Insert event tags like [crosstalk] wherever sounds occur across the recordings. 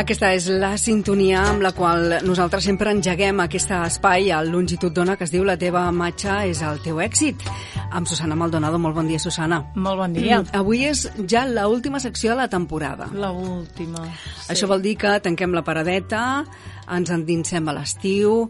Aquesta és la sintonia amb la qual nosaltres sempre engeguem aquest espai al Longitud Dona que es diu La teva matxa és el teu èxit. Amb Susana Maldonado. Molt bon dia, Susana. Molt bon dia. Mm, avui és ja la última secció de la temporada. La última. Sí. Això vol dir que tanquem la paradeta, ens endinsem a l'estiu,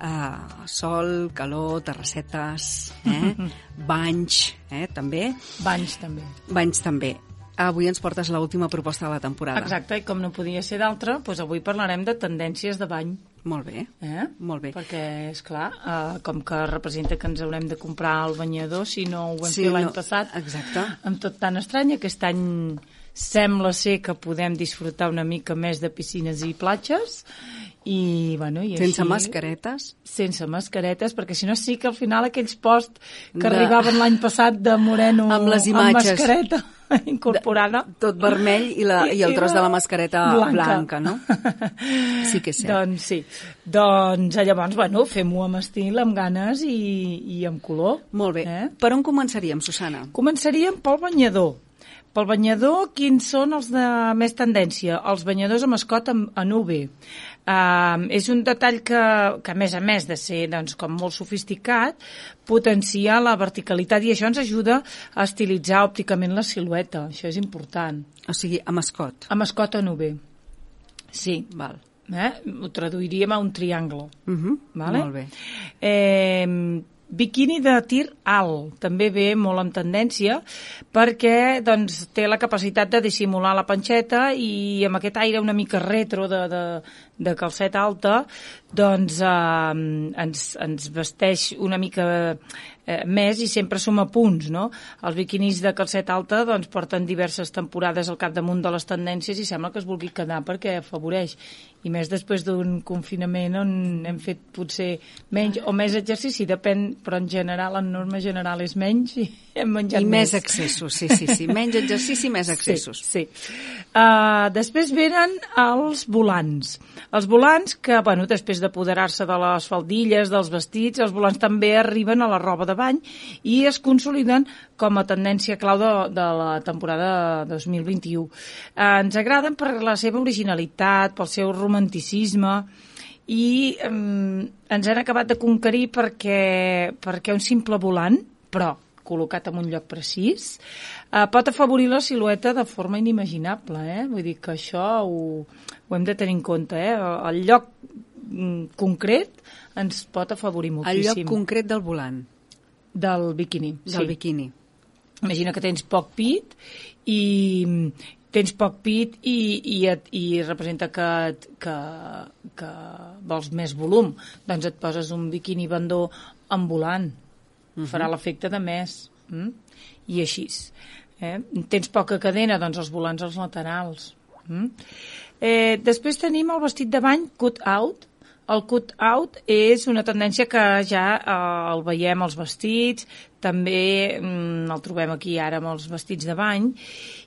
eh, sol, calor, terrassetes, eh? [laughs] banys, eh, també. Banys, també. Banys, també. Avui ens portes l última proposta de la temporada. Exacte, i com no podia ser d'altra, doncs avui parlarem de tendències de bany. Molt bé, Eh? molt bé. Perquè, és clar, eh, com que representa que ens haurem de comprar el banyador, si no ho vam Sí, fer l'any no, passat, exacte. amb tot tan estrany, aquest any sembla ser que podem disfrutar una mica més de piscines i platges, i, bueno, i Sense així, mascaretes? sense mascaretes, perquè si no sí que al final aquells posts que De- arribaven l'any passat de moreno Amb les amb imatges. mascareta [laughs] incorporada. Tot vermell i, la, i el tros de la mascareta blanca, Blanca. no? [laughs] Sí que és cert. Doncs sí. Doncs eh, llavors, bueno, fem-ho amb estil, amb ganes i, i amb color. Molt bé. Eh? Per on començaríem, Susana? Començaríem pel banyador. Pel banyador, quins són els de més tendència? Els banyadors amb escot en, en UV. Uh, és un detall que, que, a més a més de ser doncs, com molt sofisticat, potencia la verticalitat i això ens ajuda a estilitzar òpticament la silueta. Això és important. O sigui, amb escot. Amb escot en UV. Sí. Val. Eh? Ho traduiríem a un triangle. Uh -huh. Vale? Molt bé. Eh, biquini de tir alt, també ve molt en tendència, perquè doncs, té la capacitat de dissimular la panxeta i amb aquest aire una mica retro de, de, de calceta alta, doncs eh, ens, ens vesteix una mica eh, més i sempre som a punts, no? Els biquinis de calceta alta doncs, porten diverses temporades al capdamunt de les tendències i sembla que es vulgui quedar perquè afavoreix. I més després d'un confinament on hem fet potser menys o més exercici, depèn, però en general, en norma general és menys i hem menjat I més excessos, sí, sí, sí. Menys exercici, més excessos. Sí, sí. Uh, després venen els volants. Els volants que, bueno, després d'apoderar-se de les faldilles, dels vestits, els volants també arriben a la roba de bany i es consoliden com a tendència clau de, de la temporada 2021. Uh, ens agraden per la seva originalitat, pel seu romanticisme, i um, ens han acabat de conquerir perquè, perquè un simple volant, però col·locat en un lloc precís, eh, pot afavorir la silueta de forma inimaginable. Eh? Vull dir que això ho, ho hem de tenir en compte. Eh? El lloc mm, concret ens pot afavorir El moltíssim. lloc concret del volant, Del biquini. del biquini. Imagina que tens poc pit i tens poc pit i, i, et, i representa que, que, que vols més volum. Doncs et poses un biquini bandó volant. Uh -huh. Farà l'efecte de més. Mm? I així. Eh? Tens poca cadena, doncs els volants als laterals. Mm? Eh, després tenim el vestit de bany cut out, el cut out és una tendència que ja eh, el veiem als vestits, també mm, el trobem aquí ara amb els vestits de bany,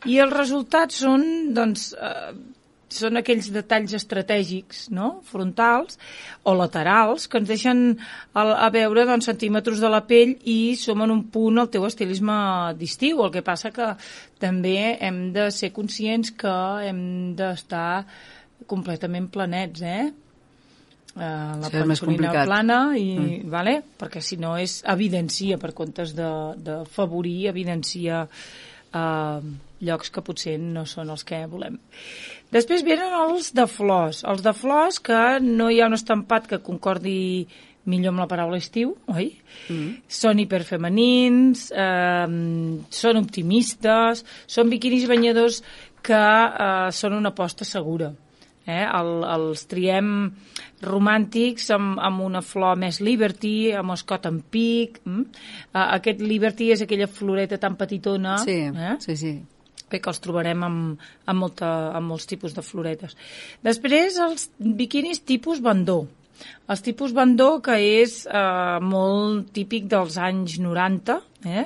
i els resultats són, doncs, eh, són aquells detalls estratègics, no?, frontals o laterals, que ens deixen a, a veure doncs, centímetres de la pell i som en un punt el teu estilisme d'estiu. El que passa que també hem de ser conscients que hem d'estar completament planets, eh? Eh, la més panxolina plana i, mm. vale? perquè si no és evidencia per comptes de, de favorir evidencia eh, llocs que potser no són els que volem després venen els de flors els de flors que no hi ha un estampat que concordi millor amb la paraula estiu, oi? Mm. Són hiperfemenins, eh, són optimistes, són biquinis banyadors que eh, són una aposta segura Eh? El, els triem romàntics amb, amb una flor més Liberty, amb escot en pic. Mm? Uh, aquest Liberty és aquella floreta tan petitona. Sí, eh? sí, sí que els trobarem amb, amb, molta, amb molts tipus de floretes. Després, els biquinis tipus bandó. Els tipus bandó, que és eh, molt típic dels anys 90, eh?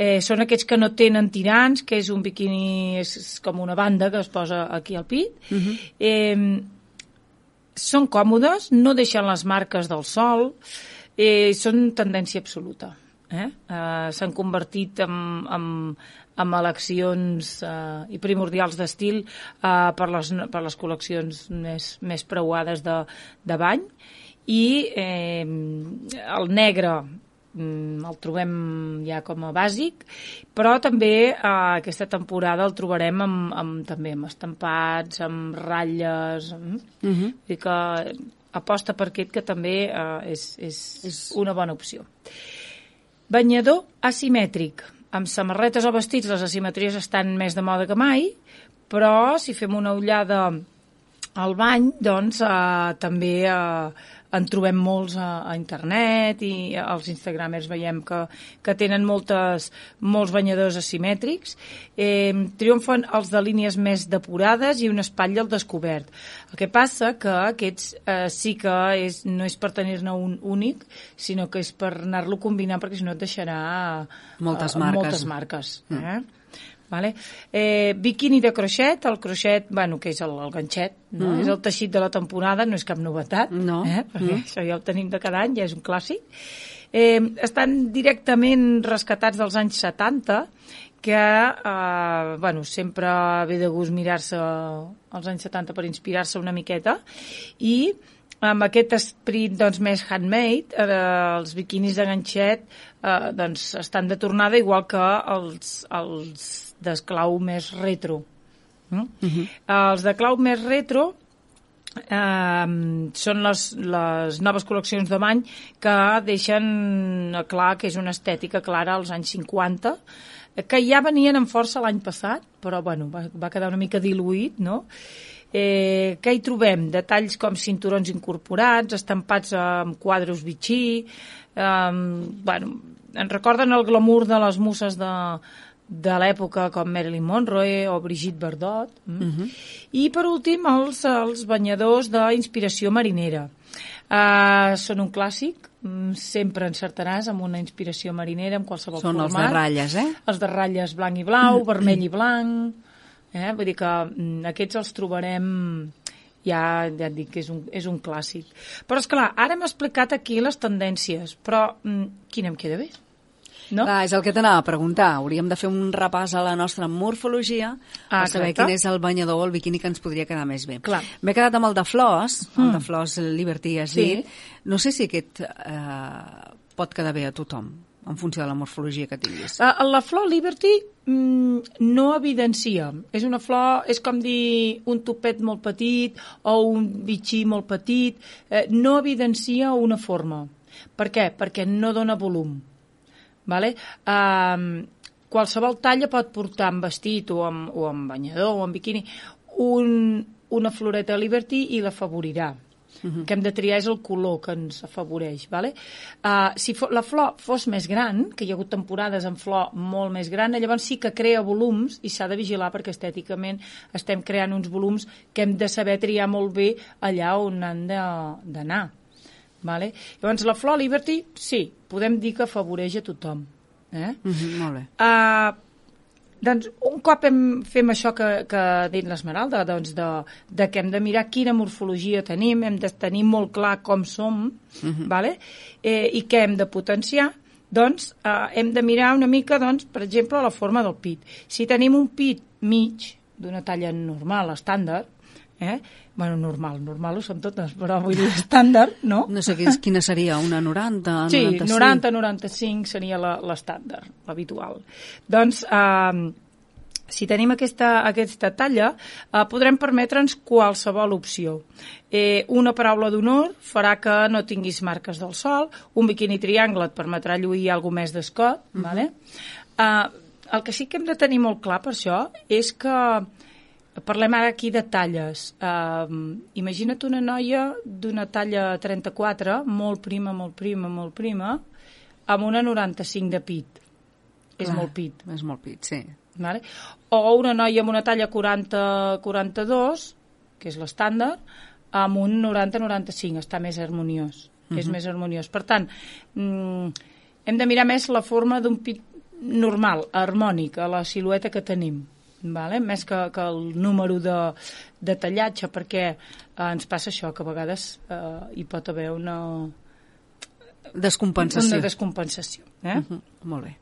Eh, són aquests que no tenen tirants, que és un biquini, és, és com una banda que es posa aquí al pit. Uh -huh. eh, són còmodes, no deixen les marques del sol, eh, són tendència absoluta. Eh? Eh, S'han convertit en, en, amb eleccions eh, i primordials d'estil eh, per, les, per les col·leccions més, més preuades de, de bany i eh, el negre el trobem ja com a bàsic, però també eh, aquesta temporada el trobarem amb, amb, també amb estampats, amb ratlles, mm? uh -huh. i que aposta per aquest que també eh, és, és, és una bona opció. Banyador asimètric. Amb samarretes o vestits les asimetries estan més de moda que mai, però si fem una ullada al bany, doncs eh, també eh, en trobem molts a, a internet i als instagramers veiem que, que tenen moltes, molts banyadors asimètrics. Eh, triomfen els de línies més depurades i una espatlla al descobert. El que passa que aquests eh, sí que és, no és per tenir-ne un únic, sinó que és per anar-lo combinant perquè si no et deixarà moltes marques. moltes marques mm. Vale? Eh, biquini de croixet, el croixet, bueno, que és el, el ganxet, no? Mm. és el teixit de la temporada, no és cap novetat, no. eh? perquè mm. això ja ho tenim de cada any, ja és un clàssic. Eh, estan directament rescatats dels anys 70, que eh, bueno, sempre ve de gust mirar-se els anys 70 per inspirar-se una miqueta, i amb aquest esperit doncs, més handmade, eh, els biquinis de ganxet eh, doncs, estan de tornada, igual que els, els d'esclau més retro. Mm? Uh -huh. Els de clau més retro eh, són les, les noves col·leccions de bany que deixen clar que és una estètica clara als anys 50 que ja venien en força l'any passat però bueno, va, va quedar una mica diluït no? Eh, què hi trobem? Detalls com cinturons incorporats, estampats amb quadres bitxí, eh, bueno, en recorden el glamour de les musses de, de l'època com Marilyn Monroe o Brigitte Bardot. Mm? Uh -huh. I, per últim, els, els banyadors d'inspiració marinera. Uh, són un clàssic, mm, sempre encertaràs amb una inspiració marinera, amb qualsevol són format. Són els de ratlles, eh? Els de ratlles blanc i blau, mm. vermell i blanc... Eh? Vull dir que mm, aquests els trobarem ja, ja et dic que és un, és un clàssic. Però, és clar, ara hem explicat aquí les tendències, però mm, quina em queda bé? No? Clar, és el que t'anava a preguntar. Hauríem de fer un repàs a la nostra morfologia ah, per saber quin és el banyador o el biquini que ens podria quedar més bé. M'he quedat amb el de flors, mm. el de flors Liberty, has sí. dit. No sé si aquest eh, pot quedar bé a tothom en funció de la morfologia que tinguis. La, la flor Liberty mm, no evidencia. És una flor, és com dir un topet molt petit o un bitxí molt petit. Eh, no evidencia una forma. Per què? Perquè no dona volum. Vale? Um, qualsevol talla pot portar en vestit o amb, o amb banyador o amb biquini un, una floreta Liberty i l'afavorirà. Uh -huh. que hem de triar és el color que ens afavoreix. Vale? Uh, si la flor fos més gran, que hi ha hagut temporades amb flor molt més gran, llavors sí que crea volums i s'ha de vigilar perquè estèticament estem creant uns volums que hem de saber triar molt bé allà on han d'anar. Vale? Llavors, la flor Liberty, sí, podem dir que afavoreix a tothom. Eh? Mm -hmm, molt bé. Uh, doncs, un cop hem, fem això que, que ha dit l'Esmeralda, doncs de, de que hem de mirar quina morfologia tenim, hem de tenir molt clar com som, mm -hmm. vale? eh, i què hem de potenciar, doncs eh, hem de mirar una mica, doncs, per exemple, la forma del pit. Si tenim un pit mig, d'una talla normal, estàndard, eh? bueno, normal, normal ho són totes, però vull dir estàndard, no? No sé quina seria, una 90, sí, 95? 90, 95 seria l'estàndard, l'habitual. Doncs, eh, si tenim aquesta, aquesta talla, eh, podrem permetre'ns qualsevol opció. Eh, una paraula d'honor farà que no tinguis marques del sol, un biquini triangle et permetrà lluir alguna més d'escot, uh -huh. vale? eh, el que sí que hem de tenir molt clar per això és que parlem ara aquí de talles. Uh, imagina't una noia d'una talla 34, molt prima, molt prima, molt prima, amb una 95 de pit. Clar, és molt pit. És molt pit, sí. Vale? O una noia amb una talla 40-42, que és l'estàndard, amb un 90-95, està més harmoniós. Uh -huh. És mhm. més harmoniós. Per tant, mm, hem de mirar més la forma d'un pit normal, harmònic, a la silueta que tenim vale? més que, que el número de, de tallatge, perquè eh, ens passa això, que a vegades eh, hi pot haver una... Descompensació. Una descompensació. Eh? Uh -huh. Molt bé.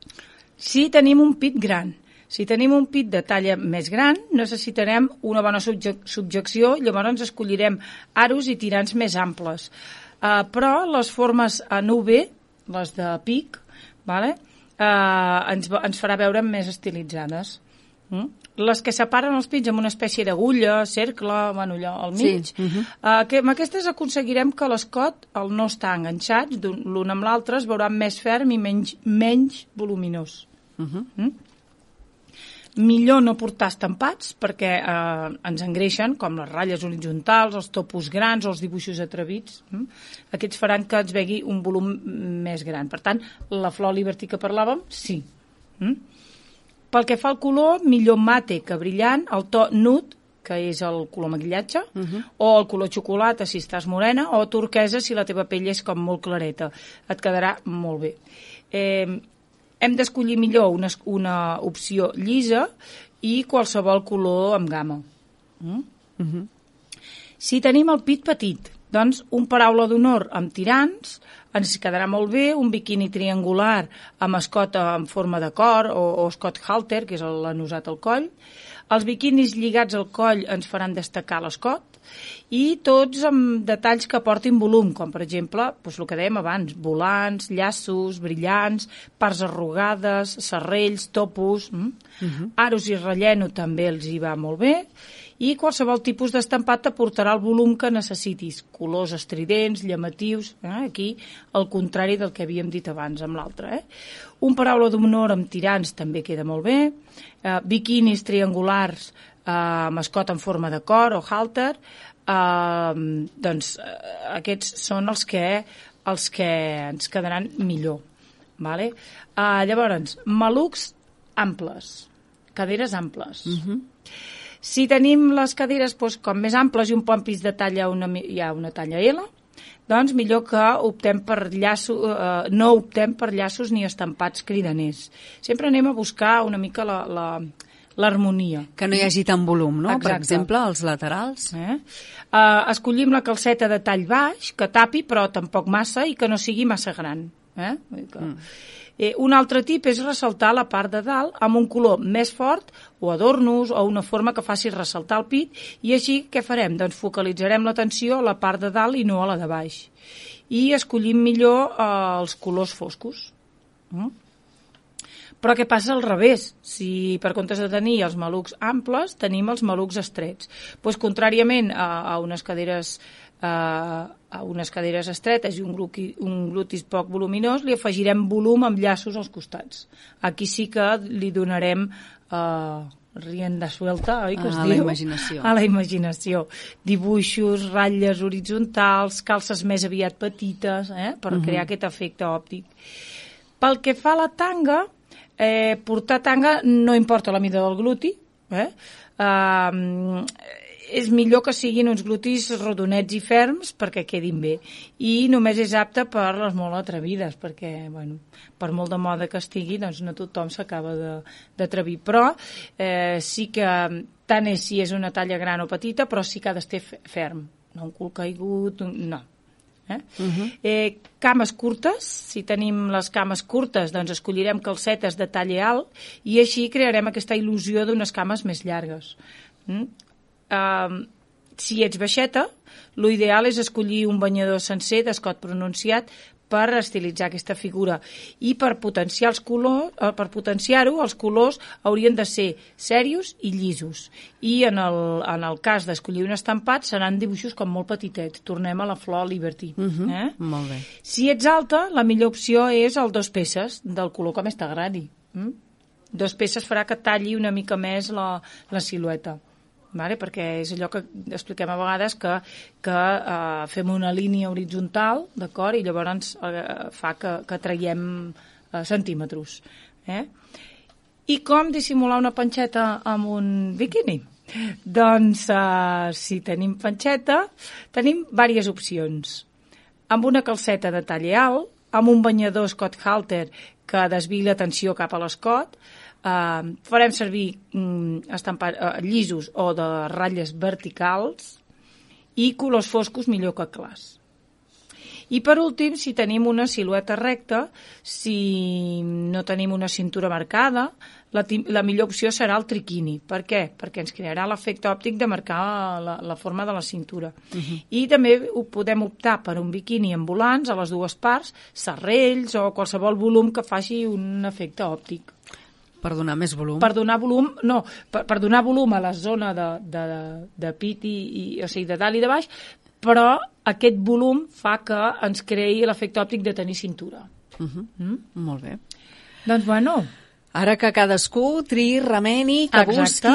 Si tenim un pit gran, si tenim un pit de talla més gran, necessitarem una bona subjecció, llavors escollirem aros i tirants més amples. Uh, però les formes en UV, les de pic, vale? uh, ens, ens farà veure més estilitzades. Mm? Les que separen els pits amb una espècie d'agulla, cercle, bueno, allò al mig, sí. uh -huh. uh, que amb aquestes aconseguirem que l'escot, el no està enganxat l'un amb l'altre, es veurà més ferm i menys, menys voluminós. Uh -huh. mm? Millor no portar estampats perquè eh, ens engreixen, com les ratlles horitzontals, els topos grans o els dibuixos atrevits. Mm? Aquests faran que ens vegui un volum més gran. Per tant, la flor Liberty que parlàvem, sí. Mm? Pel que fa al color, millor mate que brillant, el to nude, que és el color maquillatge, uh -huh. o el color xocolata si estàs morena, o turquesa si la teva pell és com molt clareta. Et quedarà molt bé. Eh, hem d'escollir millor una, una opció llisa i qualsevol color amb gamma. Mm? Uh -huh. Si tenim el pit petit, doncs un paraula d'honor amb tirants, ens quedarà molt bé un biquini triangular amb escot en forma de cor o, o escot halter, que és l'anusat al coll. Els biquinis lligats al coll ens faran destacar l'escot i tots amb detalls que portin volum, com per exemple doncs el que dèiem abans, volants, llaços, brillants, parts arrugades, serrells, topos, mm? uh -huh. aros i relleno també els hi va molt bé i qualsevol tipus d'estampat t'aportarà el volum que necessitis, colors estridents, llamatius, eh? aquí el contrari del que havíem dit abans amb l'altre. Eh? Un paraula d'honor amb tirants també queda molt bé, eh, biquinis triangulars eh, escot en forma de cor o halter, eh, doncs eh, aquests són els que, els que ens quedaran millor. Vale? Eh, llavors, malucs amples, caderes amples. Uh mhm. -huh si tenim les cadires doncs, com més amples i un pompis de talla una, ja una talla L, doncs millor que optem per llaço, eh, no optem per llaços ni estampats cridaners. Sempre anem a buscar una mica la, la, l'harmonia. Que no hi hagi tant volum, no? Exacte. Per exemple, als laterals. Eh? Uh, escollim la calceta de tall baix, que tapi, però tampoc massa, i que no sigui massa gran. Eh? Que... Mm. Eh, un altre tip és ressaltar la part de dalt amb un color més fort o adornos o una forma que faci ressaltar el pit i així què farem? Doncs focalitzarem l'atenció a la part de dalt i no a la de baix. I escollim millor eh, els colors foscos. Mm? Però què passa al revés? Si per comptes de tenir els malucs amples, tenim els malucs estrets. Pues, contràriament a, a unes caderes a unes cadires estretes i un, gluti, un glutis poc voluminós, li afegirem volum amb llaços als costats. Aquí sí que li donarem eh, rienda suelta, oi que es a diu? A la imaginació. A la imaginació. Dibuixos, ratlles horitzontals, calces més aviat petites, eh, per uh mhm. -huh. crear aquest efecte òptic. Pel que fa a la tanga, eh, portar tanga no importa la mida del gluti, eh? Uh, és millor que siguin uns glutis rodonets i ferms perquè quedin bé. I només és apte per les molt atrevides, perquè, bueno, per molt de moda que estigui, doncs no tothom s'acaba d'atrevir. Però eh, sí que tant és si és una talla gran o petita, però sí que ha d'estar ferm. No un cul caigut, no. Eh? Uh -huh. eh, cames curtes, si tenim les cames curtes, doncs escollirem calcetes de talla alt i així crearem aquesta il·lusió d'unes cames més llargues. Mm? Eh, si ets baixeta, l'ideal és escollir un banyador sencer d'escot pronunciat per estilitzar aquesta figura i per potenciar els colors, eh, per potenciar-ho, els colors haurien de ser serios i llisos. I en el, en el cas d'escollir un estampat seran dibuixos com molt petitets. Tornem a la flor Liberty. Uh mhm, -huh. eh? Molt bé. Si ets alta, la millor opció és el dos peces, del color que més t'agradi. Mm? Dos peces farà que talli una mica més la, la silueta. Vale? perquè és allò que expliquem a vegades que, que eh, fem una línia horitzontal, d'acord, i llavors eh, fa que, que traiem eh, centímetres. Eh? I com dissimular una panxeta amb un biquini? Doncs, eh, si tenim panxeta, tenim diverses opcions. Amb una calceta de talle alt, amb un banyador Scott Halter que desviï l'atenció cap a l'escot, eh, farem servir mm, estampat, eh, llisos o de ratlles verticals i colors foscos millor que clars. I per últim, si tenim una silueta recta, si no tenim una cintura marcada, la, la millor opció serà el triquini. Per què? Perquè ens crearà l'efecte òptic de marcar la, la forma de la cintura. Uh mhm. -huh. I també ho podem optar per un biquini amb volants a les dues parts, serrells o qualsevol volum que faci un efecte òptic. Per donar més volum? Per donar volum, no, per, per donar volum a la zona de, de, de, pit i, i, o sigui, de dalt i de baix, però aquest volum fa que ens creï l'efecte òptic de tenir cintura. Uh -huh. mm? Molt bé. Doncs bueno, Ara que cadascú tri, remeni, que busqui,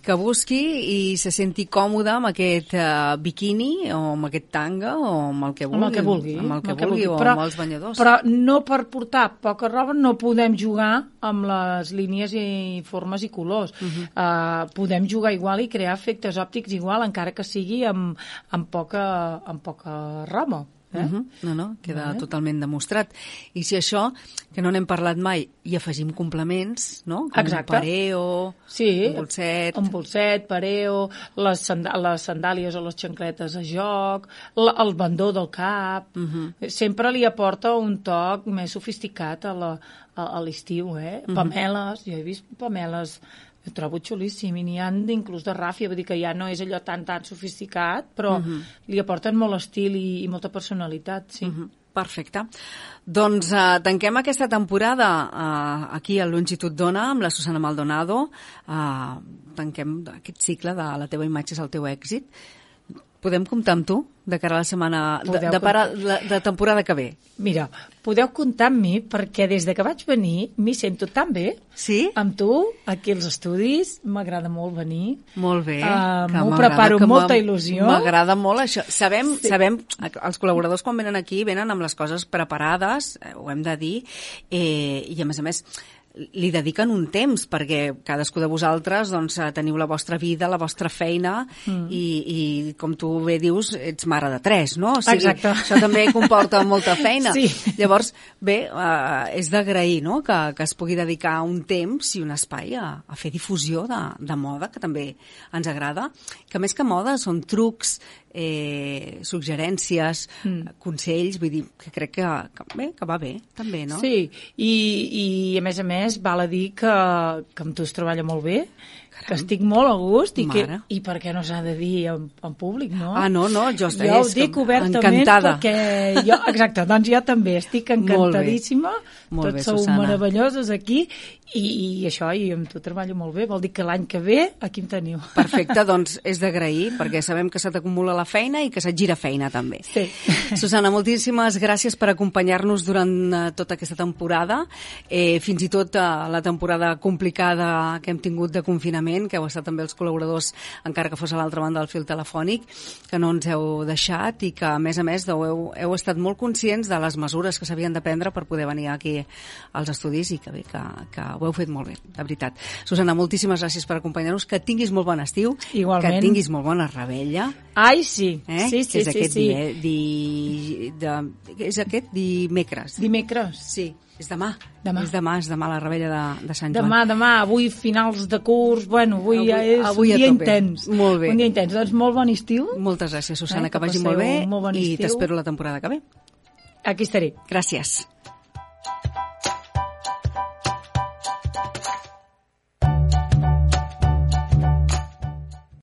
que busqui i se senti còmode amb aquest uh, biquini o amb aquest tanga o amb el que vulgui. Amb el que vulgui. Amb el que, el que vulgui, vulgui. o però, amb els banyadors. Però no per portar poca roba no podem jugar amb les línies i formes i colors. Uh -huh. uh, podem jugar igual i crear efectes òptics igual encara que sigui amb, amb, poca, amb poca roba. Eh? Uh -huh. No, no, queda vale. totalment demostrat. I si això, que no n'hem parlat mai, i afegim complements, no? Com Exacte. un pareo, sí, un bolset... Un bolset, pareo, les, sand les sandàlies o les xancletes a joc, el bandó del cap... Uh -huh. Sempre li aporta un toc més sofisticat a la, a, a l'estiu, eh? Uh -huh. Pameles, jo he vist pameles ho trobo xulíssim, i n'hi ha inclús de ràfia, vull dir que ja no és allò tan, tan sofisticat, però uh mhm. -huh. li aporten molt estil i, i molta personalitat, sí. Uh mhm. -huh. Perfecte. Doncs uh, tanquem aquesta temporada uh, aquí a Longitud Dona amb la Susana Maldonado. Uh, tanquem aquest cicle de La teva imatge és el teu èxit. Podem comptar amb tu de cara a la setmana, de, de, para, de, de temporada que ve? Mira, podeu comptar amb mi perquè des de que vaig venir m'hi sento tan bé. Sí? Amb tu, aquí als estudis, m'agrada molt venir. Molt bé. Uh, M'ho preparo amb molta il·lusió. M'agrada molt això. Sabem, sí. sabem, els col·laboradors quan venen aquí venen amb les coses preparades, eh, ho hem de dir, eh, i a més a més li dediquen un temps perquè cadascú de vosaltres doncs, eh, teniu la vostra vida, la vostra feina mm. i, i com tu bé dius ets mare de tres, no? O sigui, Exacte. Això també comporta molta feina. [laughs] Sí. Llavors, bé, uh, és d'agrair no? que, que es pugui dedicar un temps i un espai a, a fer difusió de, de moda, que també ens agrada, que més que moda són trucs, eh, suggerències, mm. consells, vull dir, que crec que, que, bé, que va bé, també, no? Sí, i, i a més a més val a dir que, que amb tu es treballa molt bé, Caram. que estic molt a gust i, que, i per què no s'ha de dir en, en públic, no? Ah, no, no, jo, jo ho dic obertament encantada. perquè jo, exacte, doncs jo també estic encantadíssima, molt bé. tots sou Susana. meravelloses aquí i, i això, i amb tu treballo molt bé, vol dir que l'any que ve aquí em teniu. Perfecte, [laughs] doncs és d'agrair, perquè sabem que se t'acumula la feina i que se't gira feina també. Sí. [laughs] Susana, moltíssimes gràcies per acompanyar-nos durant uh, tota aquesta temporada, eh, fins i tot uh, la temporada complicada que hem tingut de confinament confinament, que heu estat també els col·laboradors, encara que fos a l'altra banda del fil telefònic, que no ens heu deixat i que, a més a més, heu, heu estat molt conscients de les mesures que s'havien de prendre per poder venir aquí als estudis i que bé, que, que ho heu fet molt bé, de veritat. Susana, moltíssimes gràcies per acompanyar-nos, que tinguis molt bon estiu, Igualment. que tinguis molt bona rebella. Ai, sí, eh? sí, sí, és sí, aquest sí. Di, di, de, és aquest dimecres. Dimecres. Sí. És demà. Demà. És demà, és demà la rebella de, de Sant Joan. Demà, demà, avui finals de curs, bueno, avui, avui ja és avui un dia intens. Molt bé. Un dia intens, doncs molt bon estiu. Moltes gràcies, Susana, eh, que, que vagi molt bé molt bon i t'espero la temporada que ve. Aquí estaré. Gràcies.